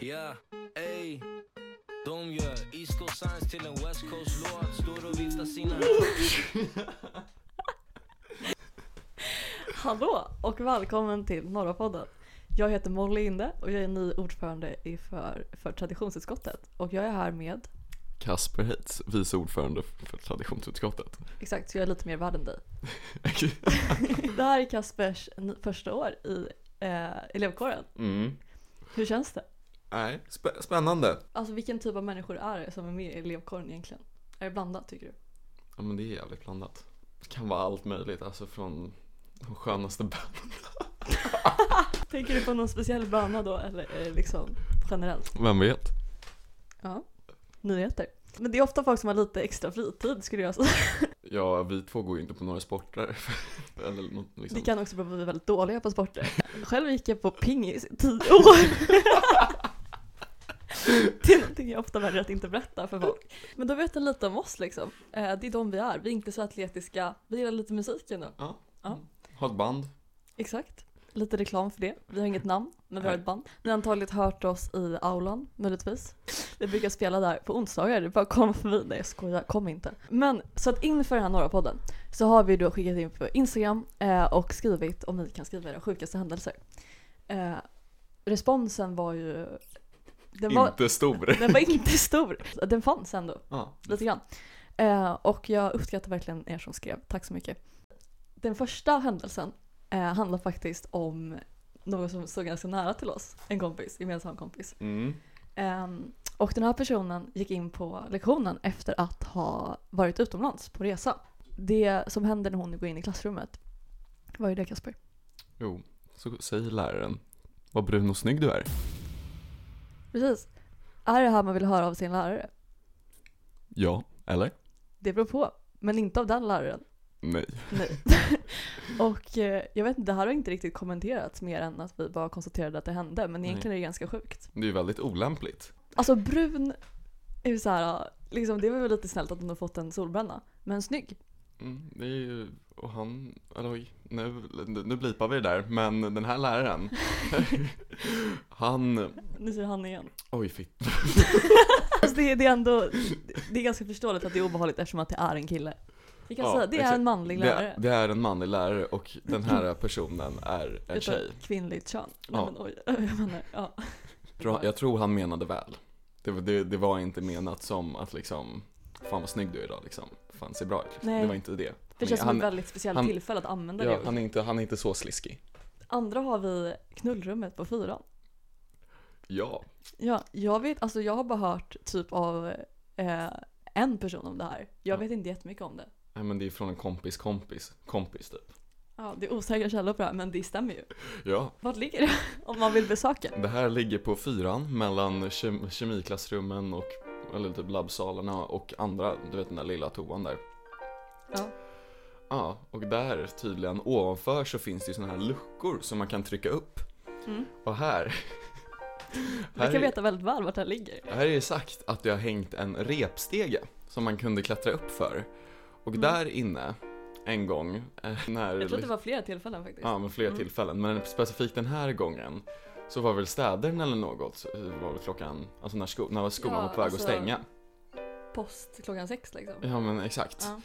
Ja, ey. De gör East Coast Science till en West Coast låt. Står och viftar sina Hallå och välkommen till Norrapodden. Jag heter Molly Inde och jag är ny ordförande för, för traditionsutskottet. Och jag är här med, Kasper Heitz, vice ordförande för traditionsutskottet. exakt så jag är lite mer värd än dig. Det här är Kaspers första år i eh, elevkåren. mm. Hur känns det? Nej, spä- spännande. Alltså vilken typ av människor är det som är med i elevkåren egentligen? Är det blandat tycker du? Ja men det är jävligt blandat. Det kan vara allt möjligt, alltså från de skönaste banden. Tänker du på någon speciell bana då eller liksom generellt? Vem vet? Ja, nyheter. Men det är ofta folk som har lite extra fritid skulle jag säga. Ja, vi två går ju inte på några sporter. Eller något liksom. Det kan också bero på att vi är väldigt dåliga på sporter. Själv gick jag på pingis i tio år. Det är någonting jag ofta väljer att inte berätta för folk. Men då vet jag lite om oss liksom. Eh, Det är de vi är. Vi är inte så atletiska. Vi gillar lite musiken då. Ja. Ja. Ha ett band. Exakt. Lite reklam för det. Vi har inget namn, men vi har ett band. Ni har antagligen hört oss i aulan, möjligtvis. Vi brukar spela där på onsdagar, det är bara att komma förbi. Nej jag skojar, kom inte. Men så att inför den här norra podden så har vi då skickat in på Instagram eh, och skrivit om ni kan skriva era sjukaste händelser. Eh, responsen var ju... Den var, Inte stor. den var inte stor. Den fanns ändå Ja. lite grann. Eh, och jag uppskattar verkligen er som skrev. Tack så mycket. Den första händelsen eh, handlar faktiskt om någon som stod ganska nära till oss. En kompis, gemensam kompis. Mm. Ehm, och den här personen gick in på lektionen efter att ha varit utomlands på resa. Det som händer när hon går in i klassrummet, vad är det Kasper? Jo, så säger läraren. Vad brun och snygg du är. Precis. Är det här man vill höra av sin lärare? Ja, eller? Det beror på. Men inte av den läraren. Nej. Nej. och eh, jag vet inte, det här har inte riktigt kommenterats mer än att vi bara konstaterade att det hände. Men Nej. egentligen är det ganska sjukt. Det är ju väldigt olämpligt. Alltså brun är ju så här, liksom, det var väl lite snällt att hon har fått en solbränna. Men snygg. Mm, det är ju, och han, eller oj, nu, nu blipar vi det där, men den här läraren, han, Nu säger han igen. oj fitt. Alltså det, det är ändå, det är ganska förståeligt att det är obehagligt eftersom att det är en kille. Vi kan Ja, säga, det är exakt. en manlig Det, lärare. det är en manlig lärare och den här personen är en Utav tjej. Kvinnligt kön. Nej Ja. men oj, jag menar, ja. Tror- Jag tror han menade väl. Det, var- det, det var inte menat som att liksom, fan vad snygg du är idag liksom. Fan ser bra ut. Liksom. Det var inte det. Det känns som han, ett väldigt speciellt han- tillfälle att använda ja, det. han, är inte, han är inte så sliskig. Andra har vi knullrummet på fyran. Ja, Ja, jag vet, alltså jag har bara hört typ av eh, en person om det här. Jag Ja. vet inte jättemycket om det. nej men det är från en kompis kompis, kompis typ. Ja, det är osäkra källor på det här, men det stämmer ju. Ja, Vart ligger det? Om man vill besöka. det här ligger på fyran mellan kem, kemiklassrummen och, eller typ labbsalarna och andra, du vet den där lilla toan där. Ja. Ja, och där tydligen ovanför så finns det ju såna här luckor som man kan trycka upp. Mm. Och här, här, kan veta väldigt väl vart här ligger. här är det sagt att det har hängt en repstege som man kunde klättra upp för. Och Mm. där inne, en gång, eh, när... Jag tror att det var flera tillfällen faktiskt. Ja, men flera Mm. tillfällen. Men specifikt den här gången så var väl städern eller något, så var väl klockan, alltså när, sko- när skolan Ja, var på väg alltså- att stänga. Post klockan sex liksom. Ja men exakt. Ja.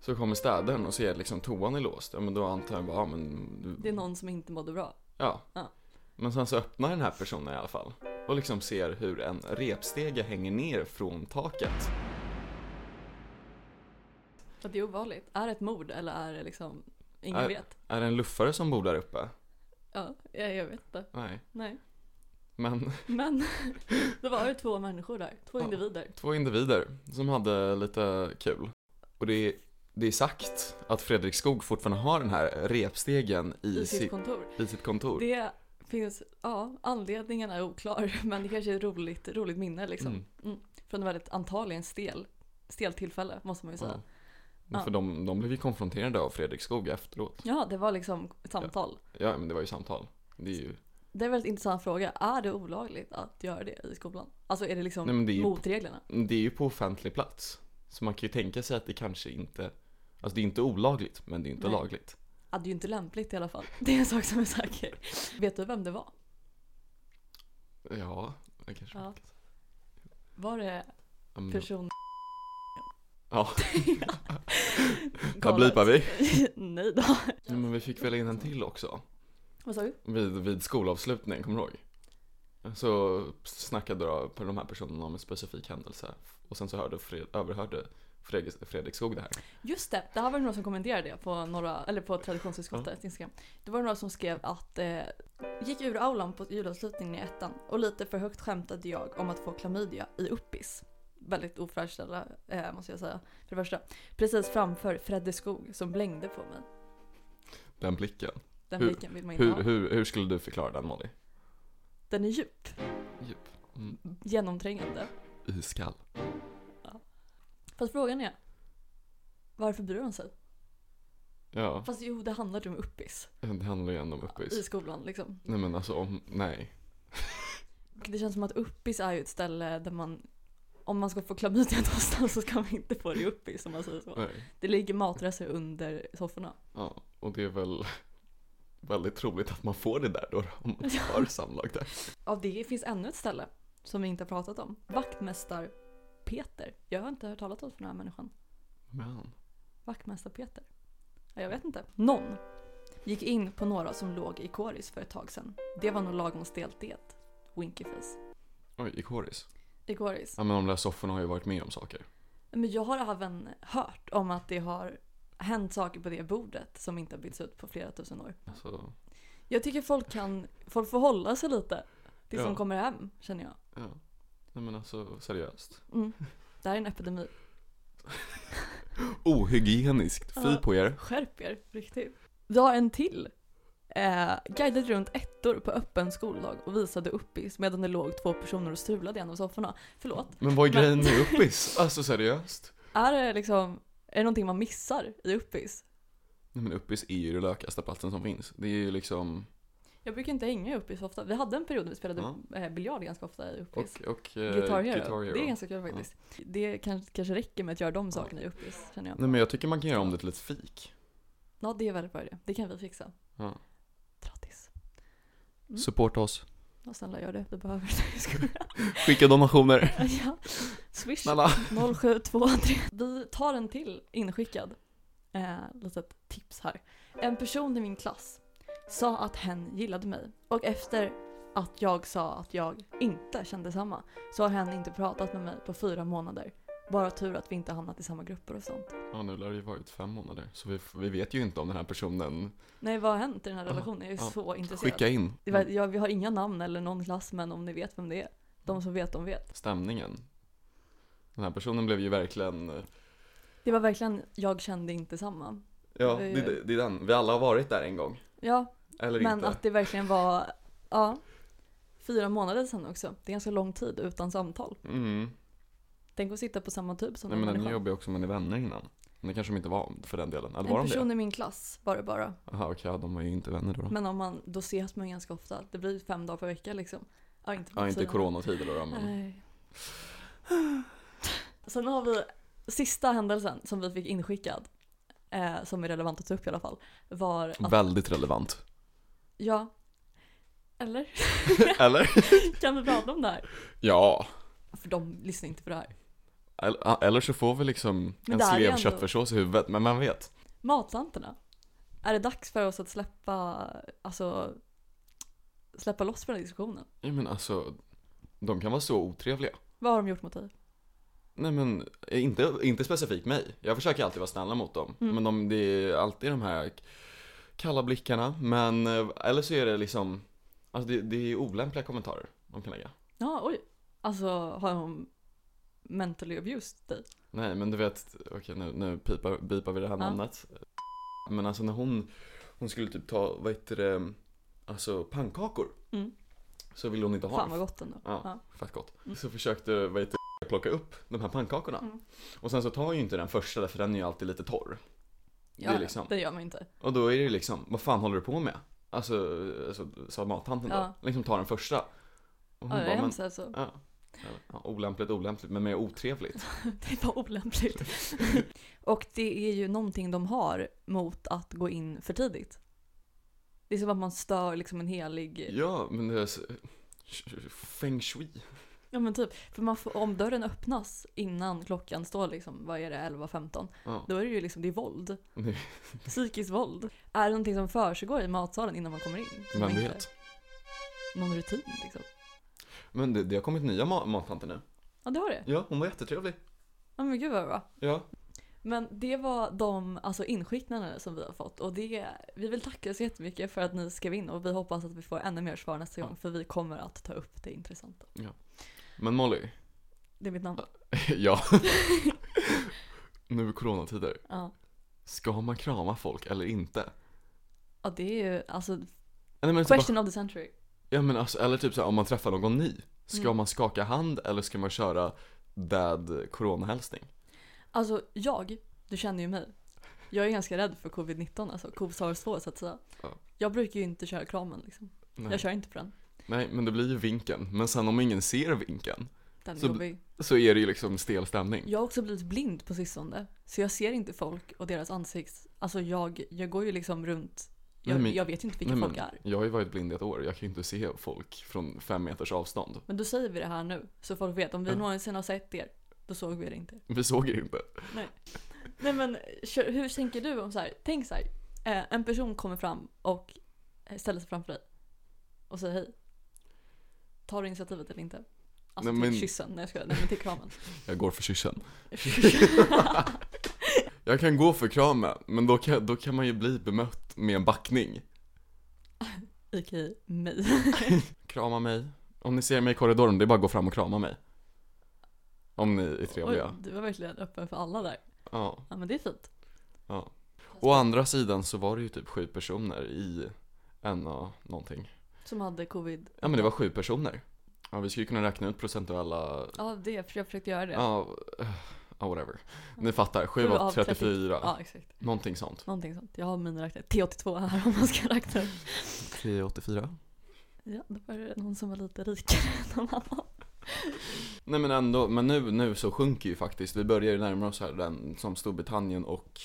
Så kommer städern och ser liksom toan är låst. Ja men då antar jag bara, ja men... Det är någon som inte mådde bra. Ja. Ja. Men sen så öppnar den här personen i alla fall. Och liksom ser hur en repstege hänger ner från taket. Så det är ovanligt. Är det ett mord eller är det liksom, ingen Är- vet? Är det en luffare som bor där uppe? Ja, jag, jag vet inte. Nej. Nej. Men Men då var det två människor där, två Ja. individer. två individer som hade lite kul. Och det det är sagt att Fredrik Skog fortfarande har den här repstegen i, I sitt kontor. i sitt kontor. Det finns, ja, anledningen är oklar, men det kanske är ett roligt, roligt minne liksom. Mm. Mm. Från en väldigt antagligen stel, stel tillfälle, måste man ju säga. Ja. För de, de blev ju konfronterade av Fredrik Skog efteråt. Ja, det var liksom ett samtal. Ja, men det var ju samtal. Det är ju, Det är en väldigt intressant fråga. Är det olagligt att göra det i skolan? Alltså är det liksom Nej, det är mot reglerna? det är ju på offentlig plats. Så man kan ju tänka sig att det kanske inte, alltså det är inte olagligt, men det är inte Nej. lagligt. Ja, det är ju inte lämpligt i alla fall. Det är en sak som är säker. Vet du vem det var? Ja, Det kanske Ja. säga. Var det person... Ja, Galet. blipar vi. Nej då. Ja, men vi fick väl in en till också. Vad sa du? Vid, vid skolavslutning, kommer du ihåg? Så snackade då på de här personerna om en specifik händelse. Och sen så hörde Fred, överhörde Fredrik, Fredrik Skog det här. Just det, det här var några som kommenterade det på, några, eller på traditionsutskottet Instagram. Det var några som skrev att eh, gick ur aulan på julavslutningen i ettan och lite för högt skämtade jag om att få klamydia i uppis. Väldigt ofräscht eh, måste jag säga. För det första. Precis framför Fredde Skog som blängde på mig. Den blicken. Den Hur- blicken vill man inte Hur, ha. hur, hur skulle du förklara den Molly? Den är djup, Djup. Mm. genomträngande. Iskall. Fast frågan är, varför bryr de sig? Ja, Fast jo, det handlar ju om uppis. det handlar ju ändå om I uppis. skolan liksom. Nej men alltså om, nej. Det känns som att uppis är ju ett ställe där man om man ska få klamydia någonstans så ska man inte få det i uppis om man säger så. nej. Det ligger matrester under sofforna. Ja, och det är väl väldigt troligt att man får det där då om man har samlag där. Ja, det finns ännu ett ställe som vi inte har pratat om. Vaktmästar Peter. Jag har inte hört talas om den här människan. Men, Vaktmästar Peter. Ja, jag vet inte. Någon gick in på några som låg i kåris för ett tag sedan. Det var nog lagom stelhet. Winkyface. oj, i kåris. I kåris. Ja men de där sofforna har ju varit med om saker. Men jag har även hört om att det har hänt saker på det bordet som inte har bytts ut på flera tusen år. Alltså, Jag tycker folk kan, folk får hålla sig lite. Det Ja. som kommer hem, känner jag. ja. Nej men alltså seriöst. Mm. Det här är en epidemi. Ohygieniskt, fy på er. Skärp er, riktigt. Vi har en till. Eh, guidade runt ettor på öppen skoldag och visade uppis medan det låg två personer och strulade i en av sofforna. Förlåt. Men vad är Men- grejen med uppis? Alltså seriöst? Är det liksom, är det någonting man missar i uppis? Nej men uppis är ju den lökaste platsen som finns. Det är ju liksom, Jag brukar inte hänga i uppis så ofta. Vi hade en period när vi spelade Ja. eh, biljard ganska ofta i uppis. och, och eh, Guitar Hero. Guitar Hero. Det är ganska kul faktiskt. Det kanske, kanske räcker med att göra de sakerna i uppis, känner jag. Nej men jag tycker man kan göra om det till ett fik. Ja, det är väldigt bra idé. Det kan vi fixa. Ja. Grattis. Mm. Supporta oss. Ja, snälla gör det. Vi behöver det. Skicka donationer. ja. Swish Snälla. 0723. Vi tar en till inskickad. Eh, litet tips här. En person i min klass sa att hen gillade mig och efter att jag sa att jag inte kände samma så har hen inte pratat med mig på fyra månader. Bara tur att vi inte hamnat i samma grupper och sånt. Ja nu lär det ju varit fem månader. Så vi, vi vet ju inte om den här personen. Nej, vad har hänt i den här relationen? Jag är ja. så intresserad. Skicka in ja, vi har inga namn eller någon klass men om ni vet vem det är. De som vet, de vet. stämningen. Den här personen blev ju verkligen, eh, Det var verkligen, jag kände inte samma. ja Det- det, det är den. Vi alla har varit där en gång. Ja, Eller men inte. att det verkligen var, ja, fyra månader sedan också. Det är ganska lång tid utan samtal. Mm. Tänk att sitta på samma typ som Nej en men den är jobbig också om man är vänner innan. Men det kanske de inte var för den delen. Eller En var de person det? i min klass var det bara. Jaha okej, ja, de var ju inte vänner då. Men om man, då ses man ganska ofta. Det blir fem dagar per vecka liksom. Ja, inte, Ja inte coronatider då, då men. Nej. Sen har vi sista händelsen som vi fick inskickad. Eh, som är relevant att ta upp i alla fall. Var att, Väldigt relevant. Ja. Eller? Eller? kan vi prata om det här? Ja. För de lyssnar inte på det här. Eller, eller så får vi liksom Men en slev ändå- köttfärssås i huvudet, men man vet. Matlanterna. Är det dags för oss att släppa, alltså, släppa loss på den här diskussionen? Ja men alltså, de kan vara så otrevliga. Vad har de gjort mot dig? Nej men, inte, inte specifikt mig. Jag försöker alltid vara snälla mot dem. Mm. Men de, det är alltid de här kalla blickarna. Men, eh, eller så är det liksom, alltså det, det är olämpliga kommentarer de kan lägga. Ja, oj. Alltså, har de mentally abused dig? Nej men du vet, okej nu, nu pipar, bipar vi det här Ja. namnet. Men alltså när hon, hon skulle typ ta, vad heter det, alltså pannkakor. Mm. Så ville hon inte ha Fan vad gott ändå. Ja, Ja. fett gott. Mm. Så försökte, vad heter det, plocka upp de här pannkakorna. Mm. Och sen så tar ju inte den första för den är ju alltid lite torr. Ja, det liksom, det gör man inte. och då är det liksom, vad fan håller du på med? Alltså, alltså sa mattanten Ja. då. Liksom ta den första. Och Ja, hon det är hemskt alltså. ja. ja, olämpligt, olämpligt, men mer otrevligt. Det var olämpligt. Och det är ju någonting de har mot att gå in för tidigt. Det är som att man stör liksom en helig... Ja, men det är feng shui. Ja men typ, för man får, om dörren öppnas innan klockan står liksom, vad är det, 11.15 Ja. Då är det ju liksom, det är våld. Psykiskt våld. Är det någonting som försiggår i matsalen innan man kommer in? Vem vet? Någon rutin liksom. Men det, det har kommit nya ma- mattanter nu. Ja det har det. Ja, hon var jättetrevlig. Ja men gud vad bra. Ja. Men det var de alltså, inskickningarna som vi har fått och det, vi vill tacka så jättemycket för att ni skrev in och vi hoppas att vi får ännu mer svar nästa Ja. gång för vi kommer att ta upp det intressanta. Men Molly, Det är mitt namn. ja. nu i coronatider, Ja, ska man krama folk eller inte? ja det är ju alltså Eller, men, typ, question of the century. ja, men alltså, eller typ så här, om man träffar någon ny, ska Mm. man skaka hand eller ska man köra dad coronahälsning? Alltså jag, du känner ju mig. Jag är ganska rädd för covid-19 alltså, covid-SARS-2 så att säga. Ja. Jag brukar ju inte köra kramen liksom. Nej. Jag kör inte på den. Nej, men det blir ju vinken. Men sen om ingen ser Den är Så- jobbig. så är det ju liksom stel stämning. Jag har också blivit blind på sistone. Så jag ser inte folk och deras ansikts... Alltså jag, jag går ju liksom runt. Jag, Nej, men- jag vet ju inte vilka folk men, är. Jag har ju varit blind i ett år, jag kan ju inte se folk från fem meters avstånd. Men då säger vi det här nu. Så folk vet. Om vi någonsin har sett er, då såg vi det inte. Vi såg er inte. Nej. Nej men kör- hur tänker du om så här? Tänk så här. Eh, en person kommer fram och eh, ställer sig framför dig. Och säger hej. Tar du initiativet eller inte? Alltså Nej, till men- kyssen. Nej jag skojar. Nej men till kramen. Jag går för kyssen. Jag kan gå för kramen, men då kan, då kan man ju bli bemött med en backning. I.k. mig. Krama mig. Om ni ser mig i korridoren, det är bara att gå fram och krama mig. Om ni är Oj, trevliga. du var verkligen öppen för alla där. Ja, Ja men det är fint. ja. Å andra sidan så var det ju typ sju personer i en och någonting. Som hade covid. Ja men det var sju personer. Ja vi skulle kunna räkna ut procentuella, Ja det, för jag försökte göra det. ja, ja whatever. Ni fattar, sju Sju av av 30. 34. Ja exakt. Någonting sånt. Någonting sånt. Jag har mina räknare. T82 här om man ska räkna. 1084. Ja, då var det någon som var lite rikare än någon annan. Nej men ändå, men nu, nu så sjunker ju faktiskt, vi börjar ju närma oss här den som Storbritannien och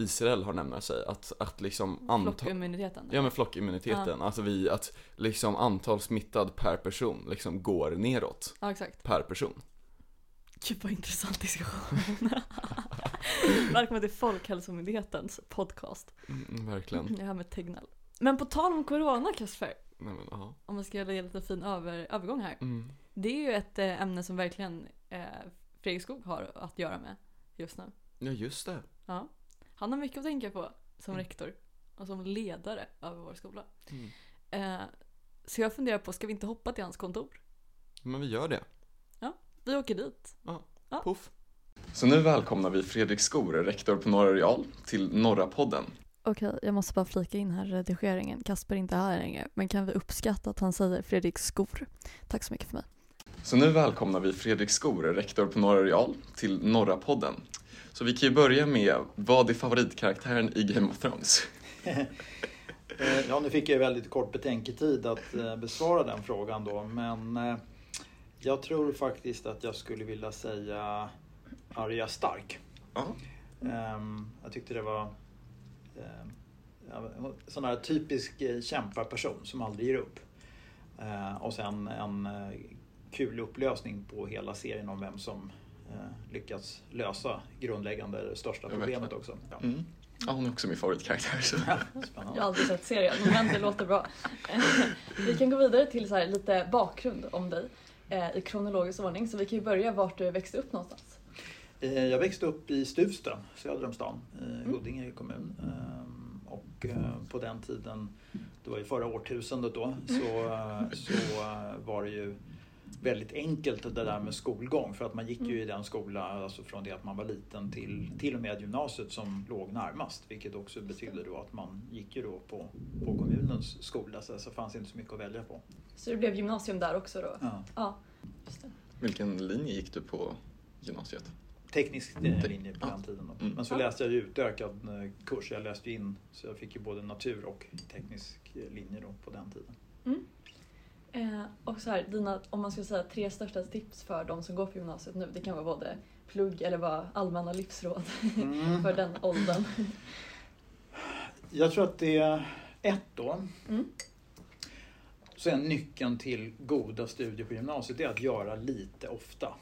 Israel har närmat sig, att, att liksom antal, Flockimmuniteten. ja men flockimmuniteten, alltså vi, att liksom antal smittad per person liksom går neråt Ja exakt. per person. Gud vad intressant diskussion. Välkommen till Folkhälsomyndighetens podcast. Mm, verkligen. Jag är här med Tegnell. Men på tal om corona Kasper, Nej men ja. om man ska ge lite fin över, övergång här. Mm. Det är ju ett eh, ämne som verkligen eh, Fredrik Skog har att göra med just nu. Ja just det. Ja. Han har mycket att tänka på som Mm. rektor och som ledare över vår skola. Mm. Eh, så jag funderar på, ska vi inte hoppa till hans kontor? Men vi gör det. Vi åker dit. Ja. Puff. Så nu välkomnar vi Fredrik Skor, rektor på Norra Real, till Norra podden. Okej, jag måste bara flika in här i redigeringen. Kasper är inte här längre, men kan vi uppskatta att han säger Fredrik Skor? Tack så mycket för mig. Så nu välkomnar vi Fredrik Skor, rektor på Norra Real, till Norra podden. Så vi kan ju börja med, vad är favoritkaraktären i Game of Thrones? Eh, Ja, nu fick jag väldigt kort betänketid att eh, besvara den frågan då, men eh, jag tror faktiskt att jag skulle vilja säga Arya Stark. Ehm, Jag tyckte det var en sån här typisk kämparperson som aldrig ger upp. Och sen en kul upplösning på hela serien om vem som lyckats lösa grundläggande det största problemet också. Ja. Mm. Ja, hon är också min favoritkaraktär. Så. Spännande. Jag har aldrig sett serien, men det låter bra. vi kan gå vidare till så här lite bakgrund om dig eh, i kronologisk ordning. Så vi kan ju börja vart du växte upp någonstans. Eh, Jag växte upp i Stuvsta, söder om stan, i Huddinge kommun. Och eh, på den tiden, det var ju förra årtusendet då, så, eh, så eh, var det ju väldigt enkelt det där med skolgång. För att man gick ju i den skola, alltså från det att man var liten till till och med gymnasiet som låg närmast. Vilket också betydde då att man gick ju då på, på kommunens skola, så det fanns inte så mycket att välja på. Så det blev gymnasium där också då? Ja. Ja, just det. Vilken linje gick du på gymnasiet? teknisk eh, linje på den tiden. Då. Mm. Men så läste jag ju utökad eh, kurs. Jag läste ju in så jag fick ju både natur och teknisk eh, linje då på den tiden. Eh, och så här, dina, om man ska säga tre största tips för de som går på gymnasiet nu. Det kan vara både plugg eller bara allmänna livsråd för den åldern. Jag tror att det är ett då. Mm. så är nyckeln till goda studier på gymnasiet det är att göra lite ofta.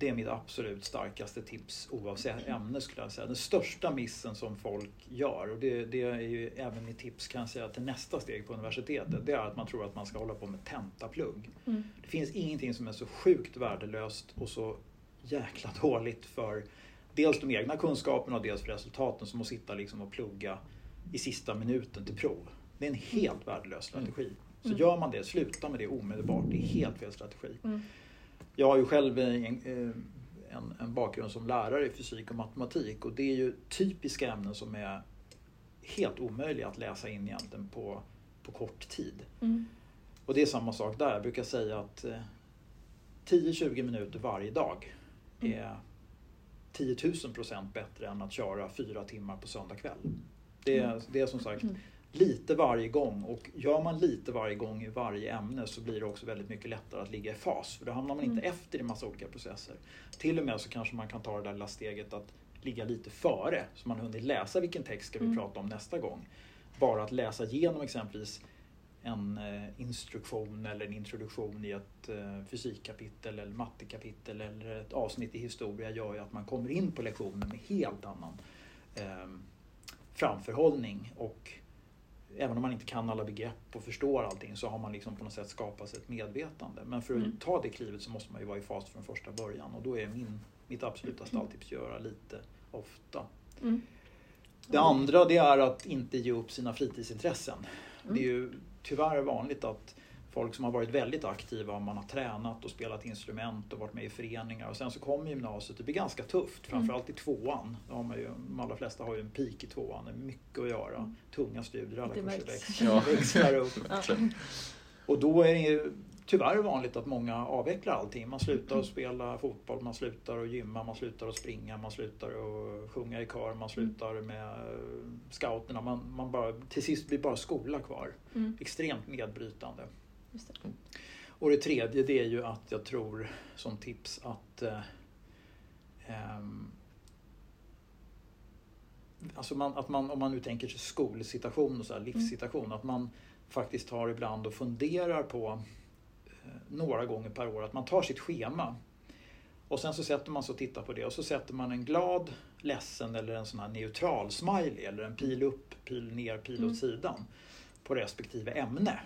Det är mitt absolut starkaste tips oavsett ämne skulle jag säga. Den största missen som folk gör, och det, det är ju även mitt tips kan jag säga till nästa steg på universitetet, det är att man tror att man ska hålla på med tentaplugg. Mm. Det finns ingenting som är så sjukt värdelöst och så jäkla dåligt för dels de egna kunskaperna och dels för resultaten som att sitta liksom och plugga i sista minuten till prov. Det är en helt värdelös strategi. Så Mm. gör man det, sluta med det omedelbart. Det är helt fel strategi. Mm. Jag har ju själv en, eh, en, en bakgrund som lärare i fysik och matematik och det är ju typiska ämnen som är helt omöjliga att läsa in egentligen på, på kort tid. Mm. Och det är samma sak där. Jag brukar säga att eh, 10-20 minuter varje dag Mm. är 10 000 procent bättre än att köra fyra timmar på söndag kväll. Det är, Mm. det är som sagt Mm. Lite varje gång och gör man lite varje gång i varje ämne så blir det också väldigt mycket lättare att ligga i fas för då hamnar man inte Mm. efter i massa olika processer. Till och med så kanske man kan ta det där lilla steget att ligga lite före så man hunnit läsa vilken text ska vi Mm. prata om nästa gång. Bara att läsa igenom exempelvis en eh, instruktion eller en introduktion i ett eh, fysikkapitel eller mattekapitel eller ett avsnitt i historia gör ju att man kommer in på lektionen med helt annan eh, framförhållning och även om man inte kan alla begrepp och förstår allting så har man liksom på något sätt skapat sig ett medvetande. Men för att Mm. ta det klivet så måste man ju vara i fas från första början och då är min, mitt absoluta stalltips att göra lite ofta. Mm. Det andra det är att inte ge upp sina fritidsintressen. Mm. Det är ju tyvärr vanligt att folk som har varit väldigt aktiva, man har tränat och spelat instrument och varit med i föreningar och sen så kommer gymnasiet, det blir ganska tufft, Mm. framförallt i tvåan. Då har man ju, de allra flesta har ju en peak i tvåan, det är mycket att göra, Mm. tunga studier, alla Det kurser växlar, Ja. växlar upp. Ja. Och då är det ju tyvärr vanligt att många avvecklar allting. Man slutar att spela fotboll, man slutar att gymma, man slutar att springa, man slutar att sjunga i kör, man slutar med eh, scouterna. Man, man bara, till sist blir bara skola kvar. Mm. Extremt nedbrytande. Just det. Och det tredje det är ju att jag tror som tips att eh, ehm, Alltså man, att man, om man nu tänker sig skolsituation och så här, livssituation, att man faktiskt tar ibland och funderar på eh, några gånger per år att man tar sitt schema och sen så sätter man sig och tittar på det och så sätter man en glad, ledsen eller en sån här neutral smiley eller en pil upp, pil ner, pil Mm. åt sidan på respektive ämne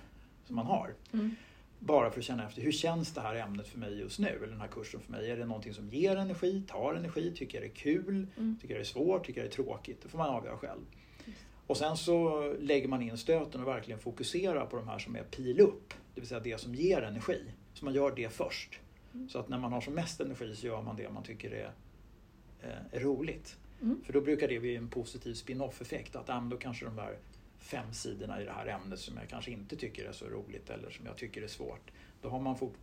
som man har. Mm. Bara för att känna efter, hur känns det här ämnet för mig just nu? Eller den här kursen för mig? Är det någonting som ger energi, tar energi, tycker jag det är kul, Mm. tycker jag det är svårt, tycker jag det är tråkigt? Det får man avgöra själv. Och sen så lägger man in stöten och verkligen fokuserar på de här som är pil upp, det vill säga det som ger energi. Så man gör det först. Mm. Så att när man har som mest energi så gör man det man tycker är, eh, är roligt. Mm. För då brukar det bli en positiv spin-off effekt. Att då kanske de där fem sidorna i det här ämnet som jag kanske inte tycker är så roligt eller som jag tycker är svårt. Då, har man fort,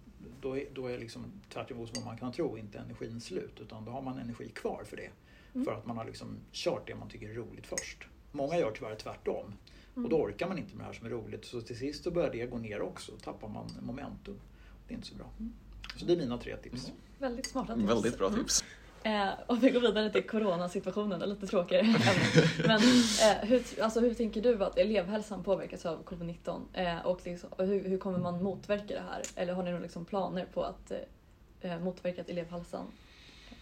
då är, då är liksom tvärt emot vad man kan tro inte energin slut utan då har man energi kvar för det. Mm. För att man har liksom kört det man tycker är roligt först. Många gör tyvärr tvärtom. Mm. Och då orkar man inte med det här som är roligt. Så till sist så börjar det gå ner också. tappar man momentum. Det är inte så bra. Mm. Så det är mina tre tips. Väldigt smarta tips. Väldigt bra Mm. tips. Eh, och vi går vidare till coronasituationen, lite tråkigare. Men eh, hur, alltså, hur tänker du att elevhälsan påverkas av covid-19? Eh, och liksom, hur, hur kommer man motverka det här? Eller har ni några liksom planer på att eh, motverka att elevhälsan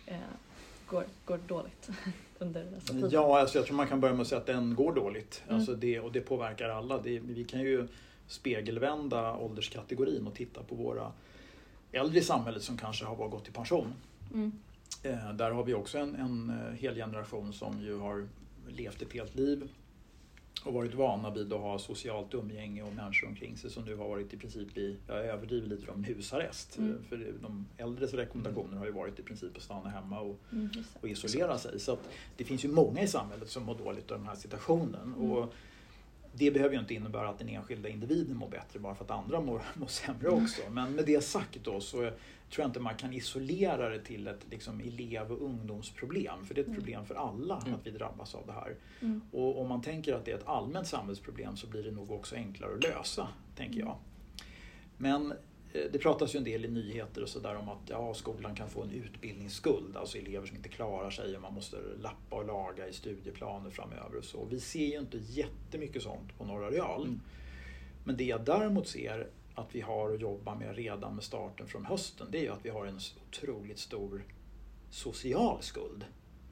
eh, går, går dåligt under dessa tider? Ja, alltså jag tror man kan börja med att säga att den går dåligt. Mm. Alltså det, och det påverkar alla. Det, vi kan ju spegelvända ålderskategorin och titta på våra äldre i samhället som kanske har gått i pension. Mm. Eh, där har vi också en, en eh, hel generation som ju har levt ett helt liv och varit vana vid att ha socialt umgänge och människor omkring sig som nu har varit i princip i, jag överdriver lite om husarrest. Mm. Eh, För de äldres rekommendationer har ju varit i princip att stanna hemma och Mm, och isolera sig. Så det finns ju många i samhället som mår dåligt av den här situationen. Mm. Och det behöver ju inte innebära att den enskilda individen mår bättre bara för att andra mår, mår sämre Mm. också. Men med det sagt då så tror jag inte man kan isolera det till ett liksom, elev och ungdomsproblem. För det är ett Mm. problem för alla Mm. att vi drabbas av det här. Mm. Och om man tänker att det är ett allmänt samhällsproblem så blir det nog också enklare att lösa, tänker jag. Men det pratas ju en del i nyheter och sådär om att ja, skolan kan få en utbildningsskuld, alltså elever som inte klarar sig och man måste lappa och laga i studieplaner framöver och så. Vi ser ju inte jättemycket sånt på Norra Real. Mm. Men det jag däremot ser att vi har att jobba med redan med starten från hösten det är ju att vi har en otroligt stor social skuld.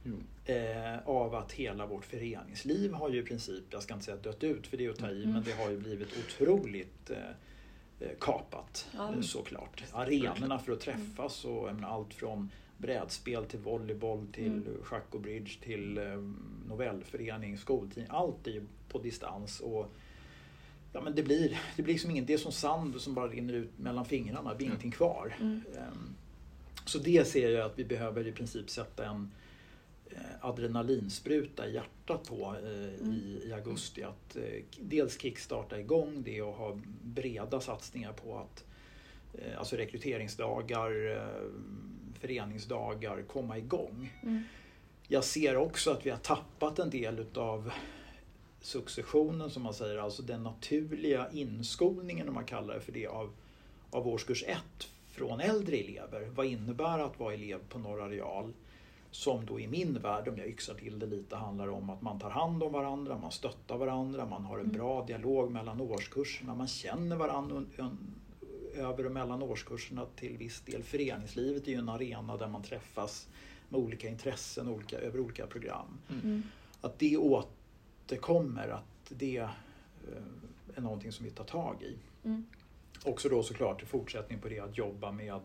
Jo. Eh, av att hela vårt föreningsliv har ju i princip, jag ska inte säga dött ut för det är att ta i, Mm. men det har ju blivit otroligt eh, eh, kapat Ja. eh, såklart. Arenorna för att träffas och allt från brädspel till volleyboll till Mm. schack och bridge till eh, novellförening, skoltidning. Allt är ju på distans. Och, ja, men det, blir, det blir liksom inget, det är som sand som bara rinner ut mellan fingrarna, det blir Mm. ingenting kvar. Mm. Ehm, Så det ser jag att vi behöver i princip sätta en eh, adrenalinspruta i hjärtat på eh, i, i augusti. Att eh, dels kickstarta igång det och ha breda satsningar på att eh, alltså rekryteringsdagar, eh, föreningsdagar, komma igång. Mm. Jag ser också att vi har tappat en del utav successionen som man säger, alltså den naturliga inskolningen om man kallar det för det av, av årskurs ett från äldre elever. Vad innebär att vara elev på Norra Real? Som då i min värld, om jag yxar till det lite, handlar om att man tar hand om varandra, man stöttar varandra, man har en Mm. bra dialog mellan årskurserna, man känner varandra un- un- över och mellan årskurserna till viss del. Föreningslivet är ju en arena där man träffas med olika intressen olika, över olika program. Mm. Att det återkommer, att det eh, är någonting som vi tar tag i. Mm. Också då såklart i fortsättning på det att jobba med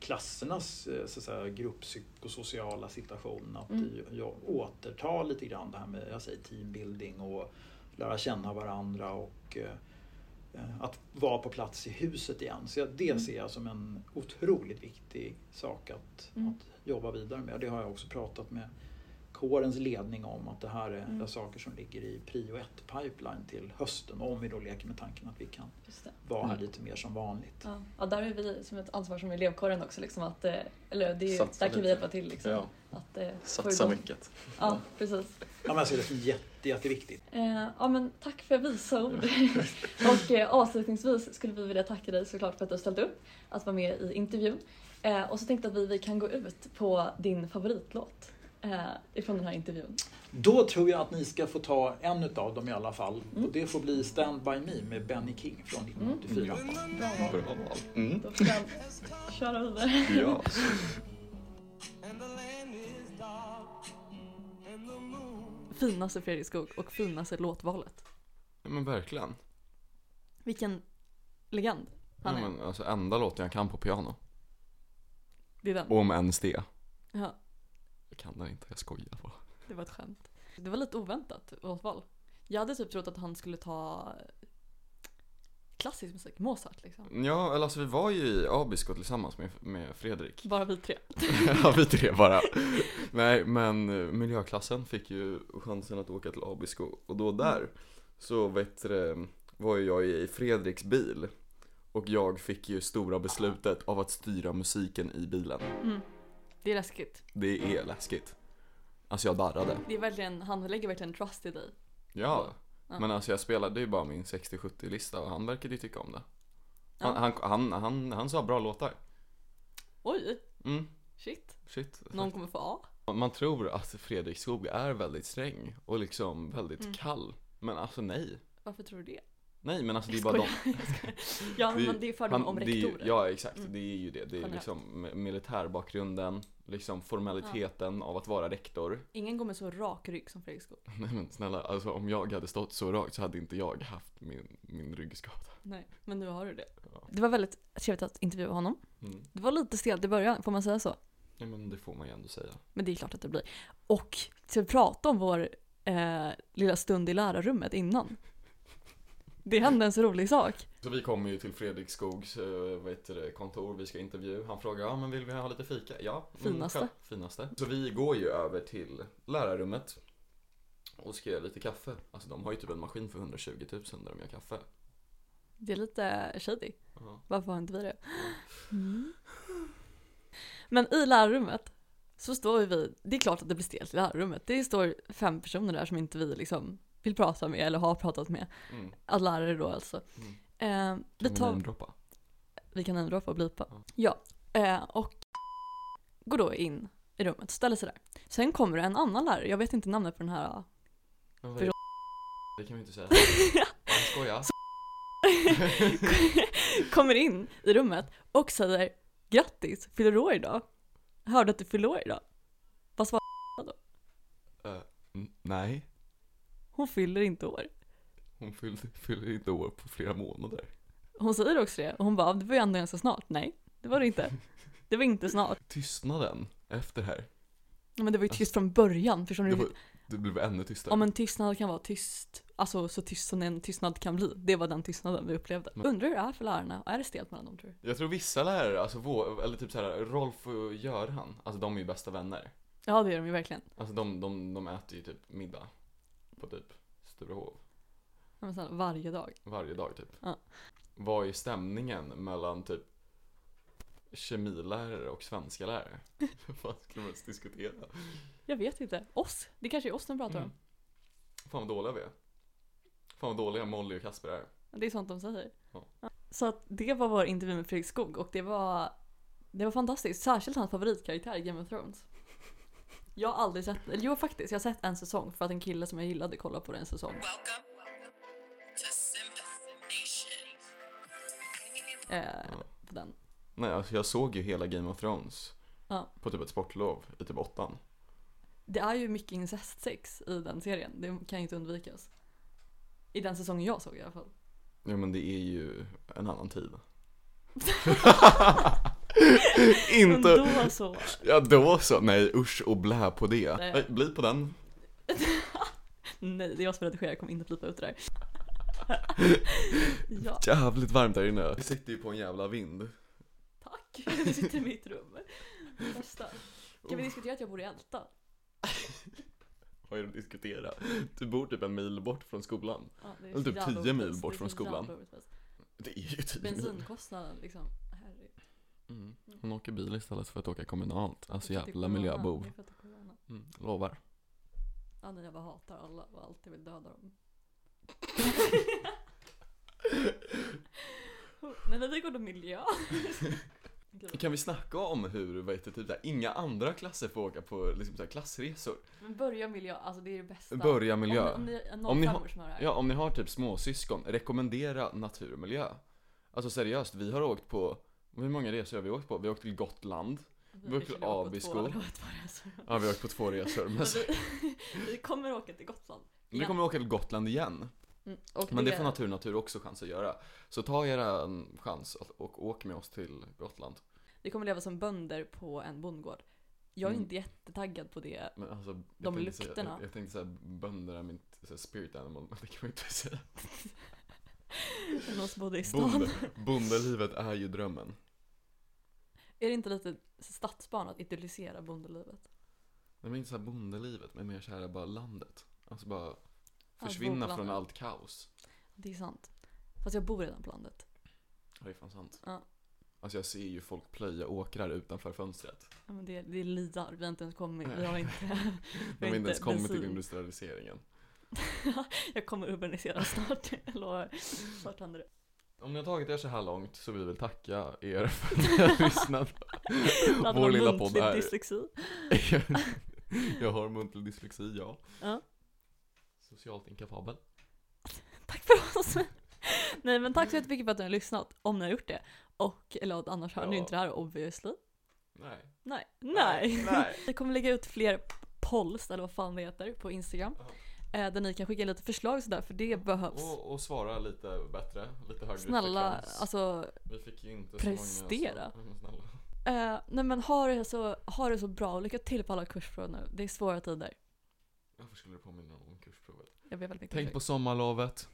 klassernas eh, så att säga, grupppsykosociala situation. Att Mm. jag återta lite grann det här med jag säger, teambuilding och lära känna varandra och eh, eh, att vara på plats i huset igen. Så det Mm. ser jag som en otroligt viktig sak att, Mm. att jobba vidare med. Det har jag också pratat med kårens ledning om att det här är Mm. saker som ligger i prio 1 pipeline till hösten. Om vi då leker med tanken att vi kan vara här Mm. lite mer som vanligt. Ja. ja, där är vi som ett ansvar som elevkåren också. Liksom, att, eh, eller det är, där kan vi lite. hjälpa till. Liksom, Ja, att, eh, satsa mycket. Ja, precis. Ja, men jag ser det som jätte, jätteviktigt. Eh, ja, men tack för visa ord. och eh, avslutningsvis skulle vi vilja tacka dig såklart för att du har ställt upp att vara med i intervjun. Eh, och så tänkte jag att vi, vi kan gå ut på din favoritlåt eh, ifrån den här intervjun. Då tror jag att ni ska få ta en utav dem i alla fall. Mm. Och det får bli Stand By Me med Benny King från 1984. Bra val. Bra val. Mm. Då får jag köra vidare. Ja. Finaste Fredrik Skog och finaste låtvalet. ja, men verkligen. Vilken legend Ja, han är. men, alltså, enda låten jag kan på piano. Det är den. Om ens det. Ja, Jag kan den inte, jag skojar bara. det var ett skämt. Det var lite oväntat låtval. Jag hade typ trott att han skulle ta klassisk musik, Mozart liksom. Ja, eller alltså vi var ju i Abisko tillsammans med, med Fredrik. Bara vi tre. ja, vi tre bara. Nej, men eh, miljöklassen fick ju chansen att åka till Abisko och då där så vet du, var ju jag i Fredriks bil och jag fick ju stora beslutet av att styra musiken i bilen. Mm. Det är läskigt. Det är läskigt. Alltså jag darrade. Det är verkligen, han lägger verkligen trust i dig. Ja, Ja. men alltså jag spelade ju bara min 60-70 lista och han verkade ju tycka om det. Han, Ja. han, han, han, han sa bra låtar. Oj, Mm, shit. shit. Någon kommer få A. Man tror att Fredrik Skog är väldigt sträng och liksom väldigt Mm. kall. Men alltså nej. Varför tror du det? Nej men alltså det är bara de. Ja, Det men det är om det är ju- rektorer. Ja exakt, Mm. det är ju det. Det är Generellt. liksom mi- militärbakgrunden, liksom formaliteten av att vara rektor. Ingen går med så rak rygg som Fredrik Skog. Nej men snälla, alltså om jag hade stått så rakt så hade inte jag haft min, min ryggskada. Nej, men nu har du det. Ja. Det var väldigt trevligt att intervjua honom. Mm. Det var lite stelt i början, får man säga så? Nej men det får man ju ändå säga. Men det är klart att det blir. Och ska vi prata om vår eh, lilla stund i lärarrummet innan? Det hände en så rolig sak. Så vi kommer ju till Fredrik Skogs eh, vad heter det, kontor, vi ska intervju. Han frågar, ja men vill vi ha lite fika? Ja. mm, Finaste. själv- finaste. Så vi går ju över till lärarrummet och ska göra lite kaffe. Alltså de har ju typ en maskin för 120 000 där de gör kaffe. Det är lite shady. Ja. Varför har inte vi det? Mm. Men i lärarrummet så står vi, det är klart att det blir stelt i lärarrummet. Det står fem personer där som inte vi liksom vill prata med eller har pratat med. Mm. Alla lärare då alltså. Mm. Eh, vi, Kan vi tar, vi kan namedroppa och blipa. Ja. Ja, eh, och går då in i rummet, ställer sig där. Sen kommer det en annan lärare, jag vet inte namnet på den här. Men vad För- det? kan vi inte säga. Jag skojar. kommer in i rummet och säger grattis, fyller år idag? Hörde att du fyller år idag? Vad svarar Eh, n- nej, hon? fyller inte år. hon fyllde, fyller inte år på flera månader. Hon säger också det och hon bara, det var ju ändå ganska snart. Nej, det var det inte. Det var inte snart. Tystnaden efter här, Men det var ju tyst från början, förstår det, du? var, det blev ännu tystare. Om en tystnad kan vara tyst, alltså så tyst som en tystnad kan bli. Det var den tystnaden vi upplevde. Men- Undrar hur det är för lärarna? Är det stelt mellan dem tror du? Jag tror vissa lärare, alltså vår, eller typ såhär, Rolf och Göran, alltså de är ju bästa vänner. Ja det är de ju verkligen. Alltså de, de, de äter ju typ middag på typ Sturehov Ja, Men sen, varje dag. varje dag typ. Ja. Vad är stämningen mellan typ kemilärare och svenska lärare? Vad skulle man ens diskutera? Jag vet inte. Oss? Det kanske är oss de pratar om. Mm. Fan vad dåliga vi är. Fan vad dåliga Molly och Kasper är. Det är sånt de säger. Ja. Ja. Så att det var vår intervju med Fredrik Skog och det var, det var fantastiskt. Särskilt hans favoritkaraktär i Game of Thrones. Jag har aldrig sett, eller jo faktiskt, jag har sett en säsong för att en kille som jag gillade kollade på den säsong. Simp Nation. Eh, på den. Nej alltså jag såg ju hela Game of Thrones Ja. på typ ett sportlov i typ åttan. Det är ju mycket incestsex i den serien, det kan ju inte undvikas. I den säsongen jag såg i alla fall. Ja men det är ju en annan tid. Inte... Men då så. Ja då så, nej usch och blä på det. Nej. Nej, bli på den. Nej, det är jag som redigerar, jag kommer inte klippa ut det där. ja, Jävligt varmt här inne. Vi sitter ju på en jävla vind. tack. Du sitter i mitt rum. Bästa. Kan vi diskutera att jag bor i Älta? Vad är det att diskutera? Du bor typ en mil bort från skolan. Ja, Eller typ 10 mil bort från skolan. Det är ju typ mil. Bensinkostnaden liksom. Herregud. Mm. Hon åker bil istället för att åka kommunalt. Alltså jävla miljöbov. Corona. Mm, lovar. Ja, nej, jag bara hatar alla och alltid vill döda dem. Men vi går då miljö. Kan vi snacka om hur, vad heter typ där, inga andra klasser får åka på liksom, så här, klassresor? Men börja miljö, alltså det är det bästa. Börja miljö. Om, om ni Om ni har- 05 som hör det här. Ja, om ni har typ småsyskon, rekommendera natur och miljö. Alltså seriöst, vi har åkt på, hur många resor har vi åkt på? Vi har åkt till Gotland, vi till skulle åka på Abisko. ja vi har åkt på två resor, men vi, vi kommer åka till Gotland. vi igen. kommer åka till Gotland igen. Mm, Men det får Natur Natur också chans att göra. Så ta era chans och åk med oss till Gotland. Vi kommer leva som bönder på en bondgård. Jag är Mm. inte jättetaggad på det. Men alltså, jag De tänkte säga- lukterna. jag, jag tänkte säga bönder är mitt så spirit animal, men det kan man inte säga. Någon som bodde i stan. Bonde, bondelivet är ju drömmen. Är det inte lite stadsbarn att idyllisera bondelivet? Nej men inte såhär bondelivet, men mer såhär bara landet. Alltså bara försvinna från landet. allt kaos. Det är sant. Fast jag bor redan på landet. Ja, det är fan sant. Ja. Alltså jag ser ju folk plöja åkrar utanför fönstret. Ja, men det, det är liar, vi har inte ens kommit, vi har inte, vi har inte ens kommit till industrialiseringen. Jag kommer urbanisera snart, jag lovar. Snart händer det. Om ni har tagit er så här långt så vill vi väl tacka er för att ni har lyssnat. Vår lilla podd här. dyslexi. jag har muntlig dyslexi, ja. Ja. Socialt inkapabel. Tack för oss! Nej men tack så jättemycket för att ni har lyssnat, om ni har gjort det. Och, eller annars hör ni Ja. inte det här obviously. Nej. Nej. Nej. Nej. Vi kommer lägga ut fler polls, eller vad fan det heter, på Instagram. Eh, där ni kan skicka lite förslag sådär, för det behövs. Och, och svara lite bättre, lite högre Snälla, frekvens. alltså Vi fick ju inte prestera. så många så, snälla. Eh, nej men ha det, så, ha det så bra och lycka till på alla kursprov nu. Det är svåra tider. Varför skulle du påminna om kursprovet? Jag ber väldigt mycket Tänk på sommarlovet.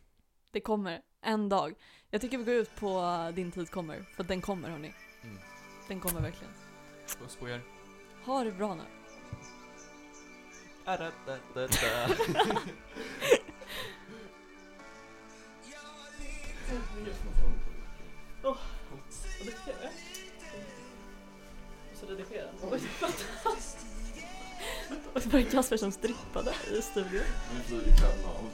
Det kommer, en dag. Jag tycker vi går ut på din tid kommer, för den kommer hörni. Mm. Den kommer verkligen. Puss på er. Ha det bra nu. Så redigera. Och så var det Kasper som strippade i studion. Nu flyger kläderna av.